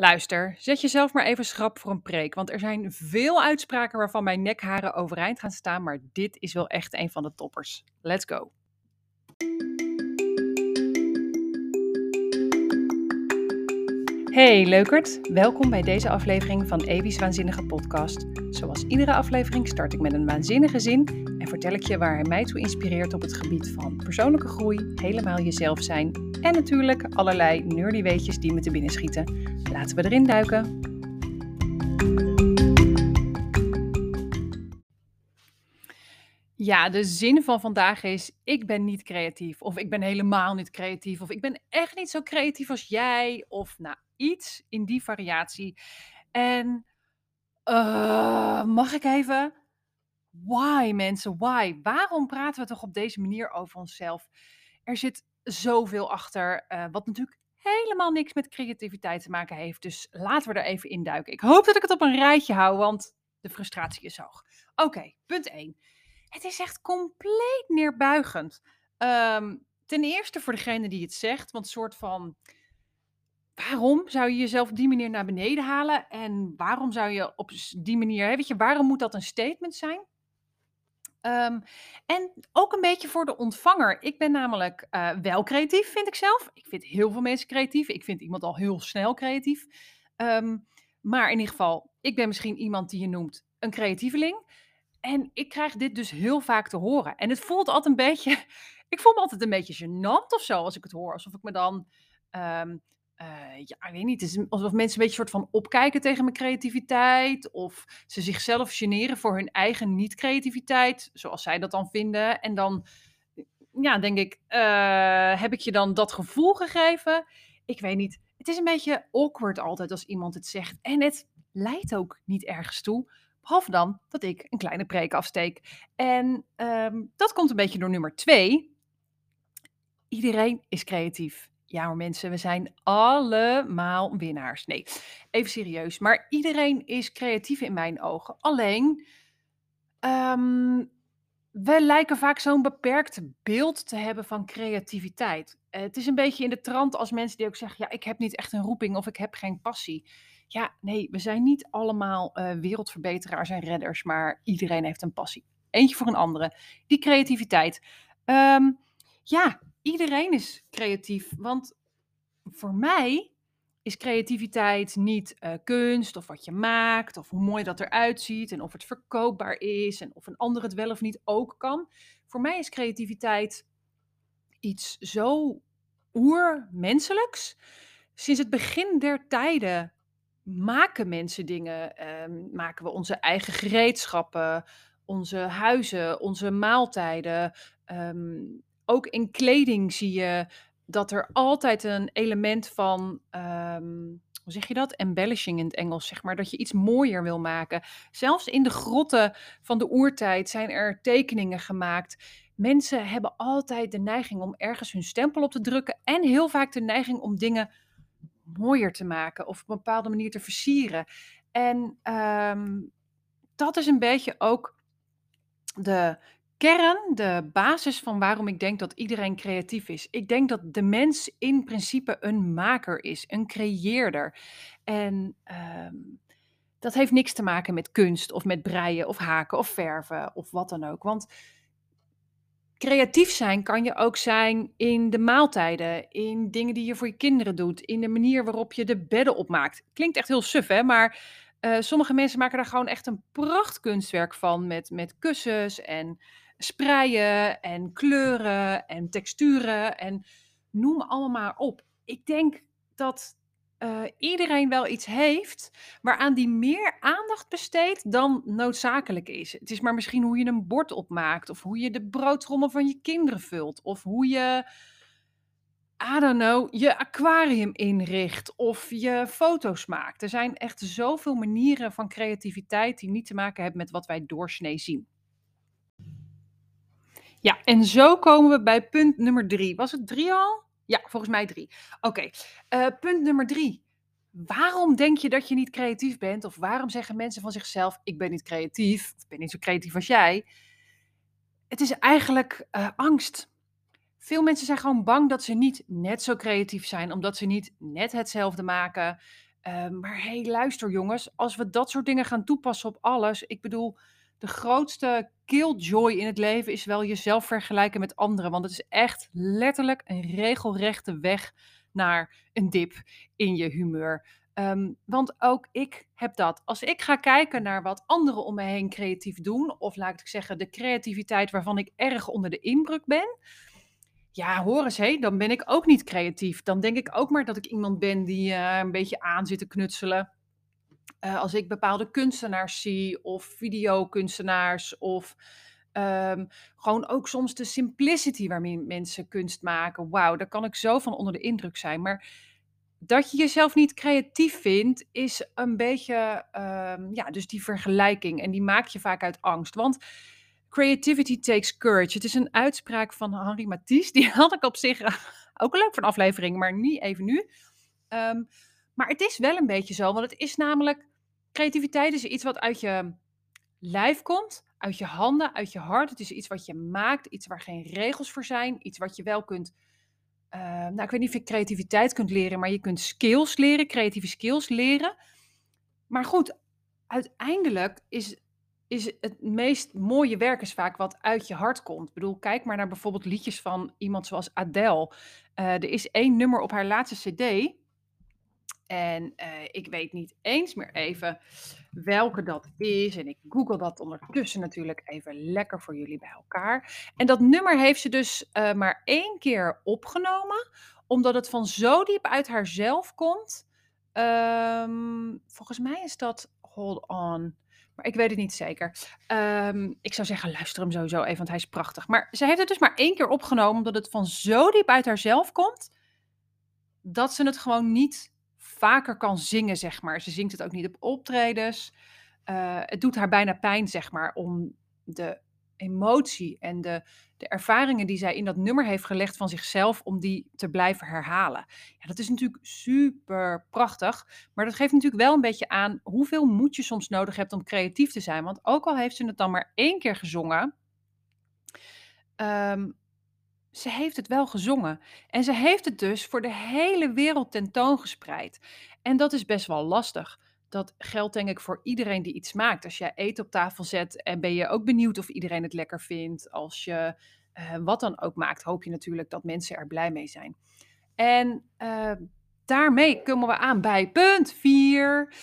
Luister, zet jezelf maar even schrap voor een preek, want er zijn veel uitspraken waarvan mijn nekharen overeind gaan staan, maar dit is wel echt een van de toppers. Let's go. Hey leukert, welkom bij deze aflevering van Evi's Waanzinnige Podcast. Zoals iedere aflevering start ik met een waanzinnige zin en vertel ik je waar hij mij toe inspireert op het gebied van persoonlijke groei, helemaal jezelf zijn en natuurlijk allerlei nerdy weetjes die me te binnen schieten. Laten we erin duiken. Ja, de zin van vandaag is: ik ben niet creatief, of ik ben helemaal niet creatief, of ik ben echt niet zo creatief als jij, of nou iets in die variatie. En uh, mag ik even? Why mensen, why? Waarom praten we toch op deze manier over onszelf? Er zit zoveel achter, uh, wat natuurlijk helemaal niks met creativiteit te maken heeft. Dus laten we er even induiken. Ik hoop dat ik het op een rijtje hou, want de frustratie is hoog. Oké, punt 1. Het is echt compleet neerbuigend. Um, ten eerste voor degene die het zegt, want soort van waarom zou je jezelf op die manier naar beneden halen? En waarom zou je op die manier, weet je, waarom moet dat een statement zijn? Um, en ook een beetje voor de ontvanger. Ik ben namelijk uh, wel creatief, vind ik zelf. Ik vind heel veel mensen creatief. Ik vind iemand al heel snel creatief. Um, maar in ieder geval, ik ben misschien iemand die je noemt een creatieveling. En ik krijg dit dus heel vaak te horen. En het voelt altijd een beetje. Ik voel me altijd een beetje gênant of zo als ik het hoor. Alsof ik me dan um, uh, ja, ik weet niet. Is alsof mensen een beetje soort van opkijken tegen mijn creativiteit. Of ze zichzelf generen voor hun eigen niet-creativiteit, zoals zij dat dan vinden. En dan, ja, denk ik, uh, heb ik je dan dat gevoel gegeven? Ik weet niet. Het is een beetje awkward altijd als iemand het zegt. En het leidt ook niet ergens toe. Behalve dan dat ik een kleine preek afsteek. En um, dat komt een beetje door nummer twee. Iedereen is creatief. Ja hoor mensen, we zijn allemaal winnaars. Nee, even serieus. Maar iedereen is creatief in mijn ogen. Alleen, um, we lijken vaak zo'n beperkt beeld te hebben van creativiteit. Uh, het is een beetje in de trant als mensen die ook zeggen: ja, ik heb niet echt een roeping of ik heb geen passie. Ja, nee, we zijn niet allemaal uh, wereldverbeteraars en redders, maar iedereen heeft een passie. Eentje voor een andere. Die creativiteit. Um, ja, iedereen is creatief. Want voor mij is creativiteit niet uh, kunst of wat je maakt of hoe mooi dat eruit ziet en of het verkoopbaar is en of een ander het wel of niet ook kan. Voor mij is creativiteit iets zo oermenselijks. Sinds het begin der tijden maken mensen dingen, um, maken we onze eigen gereedschappen, onze huizen, onze maaltijden. Um, ook in kleding zie je dat er altijd een element van, um, hoe zeg je dat? Embellishing in het Engels, zeg maar. Dat je iets mooier wil maken. Zelfs in de grotten van de oertijd zijn er tekeningen gemaakt. Mensen hebben altijd de neiging om ergens hun stempel op te drukken. En heel vaak de neiging om dingen mooier te maken of op een bepaalde manier te versieren. En um, dat is een beetje ook de kern, de basis van waarom ik denk dat iedereen creatief is. Ik denk dat de mens in principe een maker is, een creëerder. En um, dat heeft niks te maken met kunst of met breien of haken of verven of wat dan ook. Want creatief zijn kan je ook zijn in de maaltijden, in dingen die je voor je kinderen doet, in de manier waarop je de bedden opmaakt. Klinkt echt heel suf, hè? Maar uh, sommige mensen maken daar gewoon echt een prachtkunstwerk van met, met kussens en spreien en kleuren en texturen en noem allemaal maar op. Ik denk dat uh, iedereen wel iets heeft waaraan die meer aandacht besteedt dan noodzakelijk is. Het is maar misschien hoe je een bord opmaakt, of hoe je de broodtrommel van je kinderen vult, of hoe je, I don't know, je aquarium inricht of je foto's maakt. Er zijn echt zoveel manieren van creativiteit die niet te maken hebben met wat wij doorsnee zien. Ja, en zo komen we bij punt nummer drie. Was het drie al? Ja, volgens mij drie. Oké, uh, punt nummer drie. Waarom denk je dat je niet creatief bent? Of waarom zeggen mensen van zichzelf: Ik ben niet creatief, ik ben niet zo creatief als jij? Het is eigenlijk uh, angst. Veel mensen zijn gewoon bang dat ze niet net zo creatief zijn, omdat ze niet net hetzelfde maken. Ehm, maar hey, luister jongens, als we dat soort dingen gaan toepassen op alles, ik bedoel, de grootste killjoy in het leven is wel jezelf vergelijken met anderen, want het is echt letterlijk een regelrechte weg naar een dip in je humeur. Ehm, want ook ik heb dat. Als ik ga kijken naar wat anderen om me heen creatief doen, of laat ik zeggen, de creativiteit waarvan ik erg onder de indruk ben, ja, hoor eens, hé, dan ben ik ook niet creatief. Dan denk ik ook maar dat ik iemand ben die eh, een beetje aan zit te knutselen. Eh, als ik bepaalde kunstenaars zie, of videokunstenaars, of ehm, gewoon ook soms de simplicity waarmee mensen kunst maken. Wauw, daar kan ik zo van onder de indruk zijn. Maar dat je jezelf niet creatief vindt, is een beetje, ehm, ja, dus die vergelijking. En die maak je vaak uit angst. Want creativity takes courage. Het is een uitspraak van Henri Matisse. Die had ik op zich ook leuk een aflevering, maar niet even nu. Ehm, maar het is wel een beetje zo, want het is namelijk, creativiteit is iets wat uit je lijf komt, uit je handen, uit je hart. Het is iets wat je maakt, iets waar geen regels voor zijn, iets wat je wel kunt uh, nou, ik weet niet of je creativiteit kunt leren, maar je kunt skills leren, creatieve skills leren. Maar goed, uiteindelijk is, is het meest mooie werk is vaak wat uit je hart komt. Ik bedoel, kijk maar naar bijvoorbeeld liedjes van iemand zoals Adele. Uh, er is één nummer op haar laatste CD. En uh, ik weet niet eens meer even welke dat is. En ik google dat ondertussen natuurlijk even lekker voor jullie bij elkaar. En dat nummer heeft ze dus uh, maar één keer opgenomen, omdat het van zo diep uit haarzelf komt. Um, volgens mij is dat Hold On. Maar ik weet het niet zeker. Um, ik zou zeggen, luister hem sowieso even, want hij is prachtig. Maar ze heeft het dus maar één keer opgenomen, omdat het van zo diep uit haarzelf komt, dat ze het gewoon niet vaker kan zingen, zeg maar. Ze zingt het ook niet op optredens. Uh, het doet haar bijna pijn, zeg maar, om de emotie en de, de ervaringen die zij in dat nummer heeft gelegd van zichzelf, om die te blijven herhalen. Ja, dat is natuurlijk super prachtig, maar dat geeft natuurlijk wel een beetje aan hoeveel moed je soms nodig hebt om creatief te zijn. Want ook al heeft ze het dan maar één keer gezongen, um, ze heeft het wel gezongen. En ze heeft het dus voor de hele wereld tentoongespreid. En dat is best wel lastig. Dat geldt denk ik voor iedereen die iets maakt. Als jij eten op tafel zet en ben je ook benieuwd of iedereen het lekker vindt. Als je uh, wat dan ook maakt, hoop je natuurlijk dat mensen er blij mee zijn. En uh, daarmee komen we aan bij punt 4.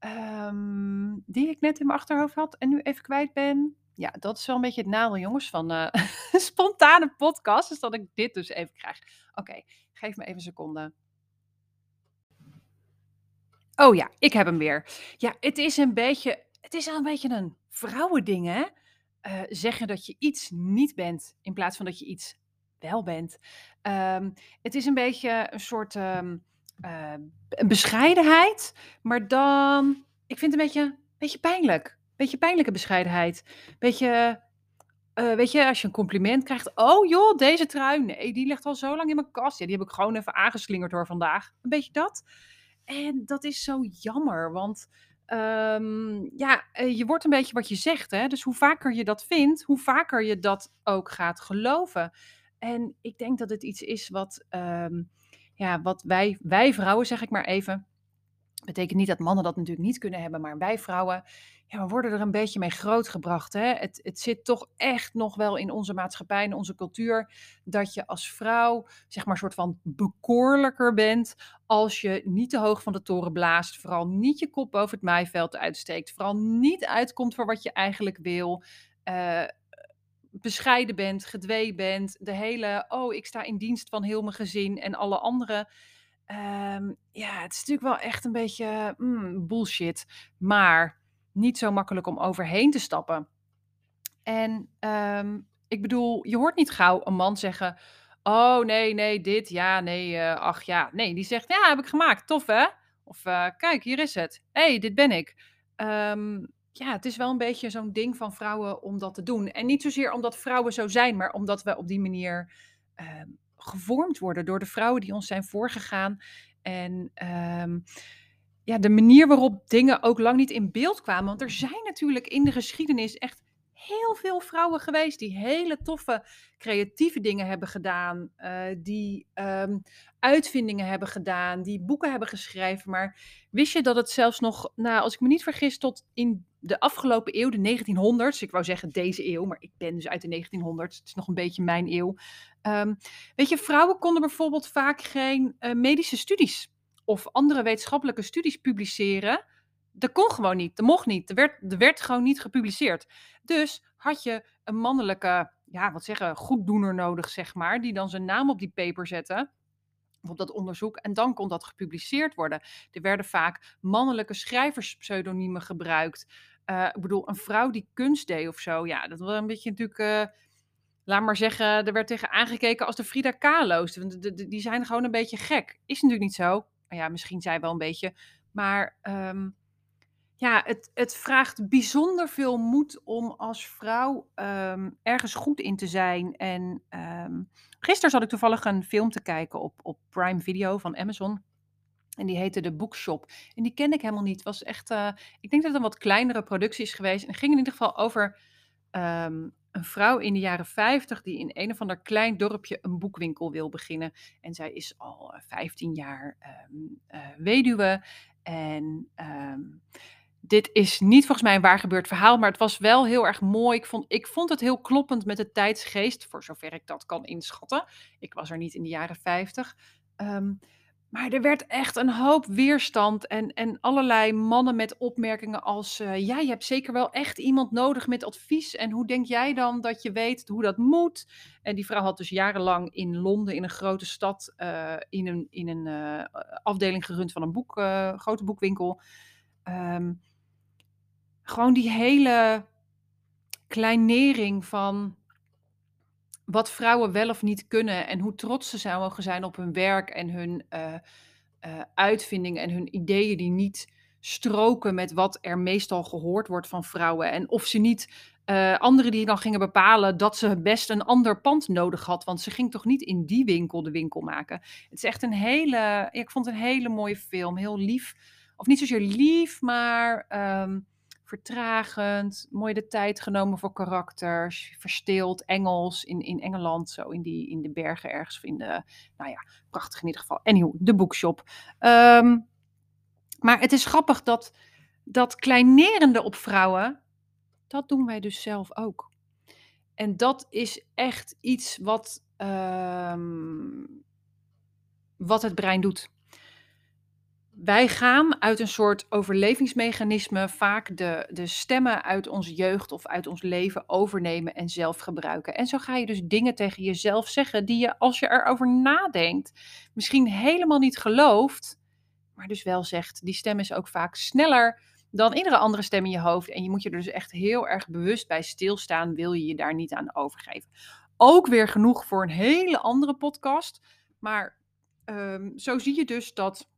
Um, ehm, die ik net in mijn achterhoofd had en nu even kwijt ben. Ja, dat is wel een beetje het nadeel, jongens, van uh, spontane podcast. Dus dat ik dit dus even krijg. Oké, geef me even een seconde. Oh ja, ik heb hem weer. Ja, het is een beetje, het is een beetje een vrouwending, hè? Uh, zeggen dat je iets niet bent, in plaats van dat je iets wel bent. Um, het is een beetje een soort um, uh, een bescheidenheid, maar dan, ik vind het een beetje, een beetje pijnlijk. Beetje pijnlijke bescheidenheid. Beetje, uh, weet je, als je een compliment krijgt. Oh joh, deze trui. Nee, die ligt al zo lang in mijn kast. Ja, die heb ik gewoon even aangeslingerd door vandaag. Een beetje dat. En dat is zo jammer, want um, ja, uh, je wordt een beetje wat je zegt. Hè? Dus hoe vaker je dat vindt, hoe vaker je dat ook gaat geloven. En ik denk dat het iets is wat, um, ja, wat wij, wij vrouwen, zeg ik maar even. Betekent niet dat mannen dat natuurlijk niet kunnen hebben, maar wij vrouwen ja, we worden er een beetje mee grootgebracht. Hè? Het, het zit toch echt nog wel in onze maatschappij, in onze cultuur, dat je als vrouw, zeg maar, soort van bekoorlijker bent als je niet te hoog van de toren blaast, vooral niet je kop boven het maaiveld uitsteekt, vooral niet uitkomt voor wat je eigenlijk wil. Uh, bescheiden bent, gedwee bent, de hele, oh, ik sta in dienst van heel mijn gezin en alle anderen. Um, ja, het is natuurlijk wel echt een beetje mm, bullshit. Maar niet zo makkelijk om overheen te stappen. En um, ik bedoel, je hoort niet gauw een man zeggen: Oh nee, nee, dit, ja, nee, uh, ach ja. Nee, die zegt: Ja, heb ik gemaakt, tof hè? Of uh, kijk, hier is het. Hey, dit ben ik. Um, ja, het is wel een beetje zo'n ding van vrouwen om dat te doen. En niet zozeer omdat vrouwen zo zijn, maar omdat we op die manier uh, gevormd worden door de vrouwen die ons zijn voorgegaan. En ja, de manier waarop dingen ook lang niet in beeld kwamen. Want er zijn natuurlijk in de geschiedenis echt heel veel vrouwen geweest die hele toffe creatieve dingen hebben gedaan, eh, die ehm, uitvindingen hebben gedaan, die boeken hebben geschreven. Maar wist je dat het zelfs nog, nou, als ik me niet vergis, tot in de afgelopen eeuw, de 1900s, ik wou zeggen deze eeuw, maar ik ben dus uit de 1900s, het is nog een beetje mijn eeuw. Ehm, weet je, vrouwen konden bijvoorbeeld vaak geen eh, medische studies of andere wetenschappelijke studies publiceren. Dat kon gewoon niet, dat mocht niet, er werd, er werd gewoon niet gepubliceerd. Dus had je een mannelijke, ja, wat zeggen, goeddoener nodig, zeg maar, die dan zijn naam op die paper zette op dat onderzoek. En dan kon dat gepubliceerd worden. Er werden vaak mannelijke schrijverspseudoniemen gebruikt. Uh, ik bedoel, een vrouw die kunst deed of zo. Ja, dat was een beetje natuurlijk. Uh, laat maar zeggen, er werd tegen aangekeken als de Frida Kahlo's. Die zijn gewoon een beetje gek. Is natuurlijk niet zo. Ja, misschien zij wel een beetje. Maar um, ja, het, het vraagt bijzonder veel moed om als vrouw um, ergens goed in te zijn. En um, gisteren zat ik toevallig een film te kijken op, op Prime Video van Amazon. En die heette The Bookshop. En die ken ik helemaal niet. Was echt, uh, ik denk dat het een wat kleinere productie is geweest. En het ging in ieder geval over een vrouw in de jaren 50 die in een of ander klein dorpje een boekwinkel wil beginnen. En zij is al 15 jaar um, uh, weduwe. En um, dit is niet volgens mij een waar gebeurd verhaal, maar het was wel heel erg mooi. Ik vond, ik vond het heel kloppend met de tijdsgeest, voor zover ik dat kan inschatten. Ik was er niet in de jaren 50. Um, maar er werd echt een hoop weerstand en, en allerlei mannen met opmerkingen als... Uh, ja, je hebt zeker wel echt iemand nodig met advies. En hoe denk jij dan dat je weet hoe dat moet? En die vrouw had dus jarenlang in Londen, in een grote stad, uh, in een, in een uh, afdeling gerund van een boek, grote boekwinkel. Um, gewoon die hele kleinering van wat vrouwen wel of niet kunnen en hoe trots ze zou mogen zijn op hun werk en hun uh, uh, uitvindingen en hun ideeën die niet stroken met wat er meestal gehoord wordt van vrouwen. En of ze niet uh, anderen die dan gingen bepalen dat ze best een ander pand nodig had, want ze ging toch niet in die winkel de winkel maken. Het is echt een hele, ik vond het een hele mooie film, heel lief, of niet zozeer lief, maar um, vertragend, mooi de tijd genomen voor karakters, verstild, Engels in, in Engeland, zo in, die, in de bergen ergens, of in de, nou ja, prachtig in ieder geval. Anyhow, de boekshop. Um, maar het is grappig dat dat kleinerende op vrouwen, dat doen wij dus zelf ook. En dat is echt iets wat, um, wat het brein doet wij gaan uit een soort overlevingsmechanisme vaak de, de stemmen uit onze jeugd of uit ons leven overnemen en zelf gebruiken. En zo ga je dus dingen tegen jezelf zeggen die je, als je erover nadenkt, misschien helemaal niet gelooft, maar dus wel zegt. Die stem is ook vaak sneller dan iedere andere stem in je hoofd. En je moet je er dus echt heel erg bewust bij stilstaan, wil je je daar niet aan overgeven. Ook weer genoeg voor een hele andere podcast. Maar um, zo zie je dus dat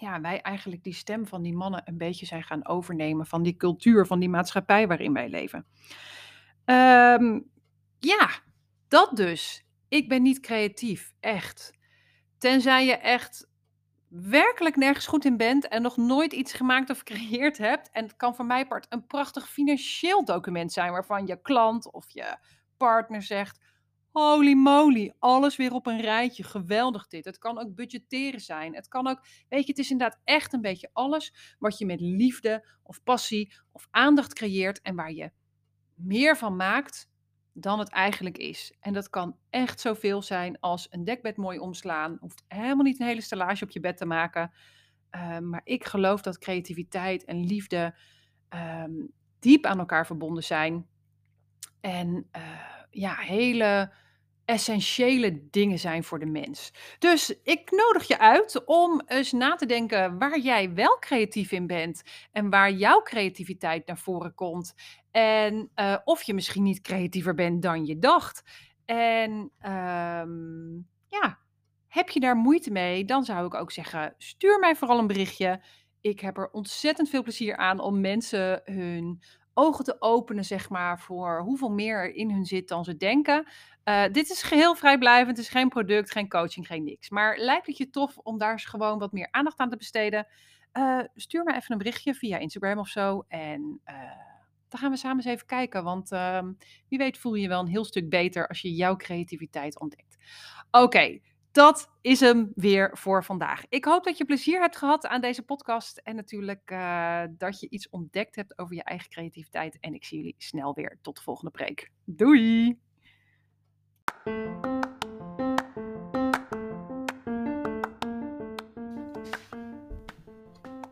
ja, wij eigenlijk die stem van die mannen een beetje zijn gaan overnemen van die cultuur, van die maatschappij waarin wij leven. Um, ja, dat dus. Ik ben niet creatief, echt. Tenzij je echt werkelijk nergens goed in bent en nog nooit iets gemaakt of gecreëerd hebt. En het kan voor mij part een prachtig financieel document zijn waarvan je klant of je partner zegt: Holy moly, alles weer op een rijtje. Geweldig dit. Het kan ook budgetteren zijn. Het kan ook, weet je, het is inderdaad echt een beetje alles wat je met liefde of passie of aandacht creëert en waar je meer van maakt dan het eigenlijk is. En dat kan echt zoveel zijn als een dekbed mooi omslaan. Hoeft helemaal niet een hele stellage op je bed te maken. Uh, maar ik geloof dat creativiteit en liefde um, diep aan elkaar verbonden zijn. En uh, ja, hele essentiële dingen zijn voor de mens. Dus ik nodig je uit om eens na te denken waar jij wel creatief in bent en waar jouw creativiteit naar voren komt. En uh, of je misschien niet creatiever bent dan je dacht. En um, ja, heb je daar moeite mee, dan zou ik ook zeggen: stuur mij vooral een berichtje. Ik heb er ontzettend veel plezier aan om mensen hun ogen te openen, zeg maar, voor hoeveel meer er in hun zit dan ze denken. Uh, dit is geheel vrijblijvend, het is geen product, geen coaching, geen niks. Maar lijkt het je tof om daar eens gewoon wat meer aandacht aan te besteden? Uh, stuur me even een berichtje via Instagram of zo. En uh, dan gaan we samen eens even kijken. Want ehm, wie weet voel je je wel een heel stuk beter als je jouw creativiteit ontdekt. Oké, dat is hem weer voor vandaag. Ik hoop dat je plezier hebt gehad aan deze podcast. En natuurlijk dat je iets ontdekt hebt over je eigen creativiteit. En ik zie jullie snel weer. Tot de volgende preek. Doei!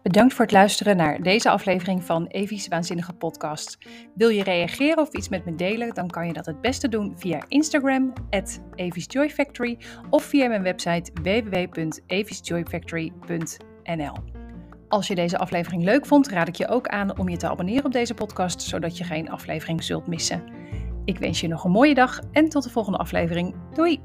Bedankt voor het luisteren naar deze aflevering van Evie's Waanzinnige Podcast. Wil je reageren of iets met me delen, dan kan je dat het beste doen via Instagram, at Factory, of via mijn website www.eviesjoyfactory.nl. Als je deze aflevering leuk vond, raad ik je ook aan om je te abonneren op deze podcast, zodat je geen aflevering zult missen. Ik wens je nog een mooie dag en tot de volgende aflevering. Doei!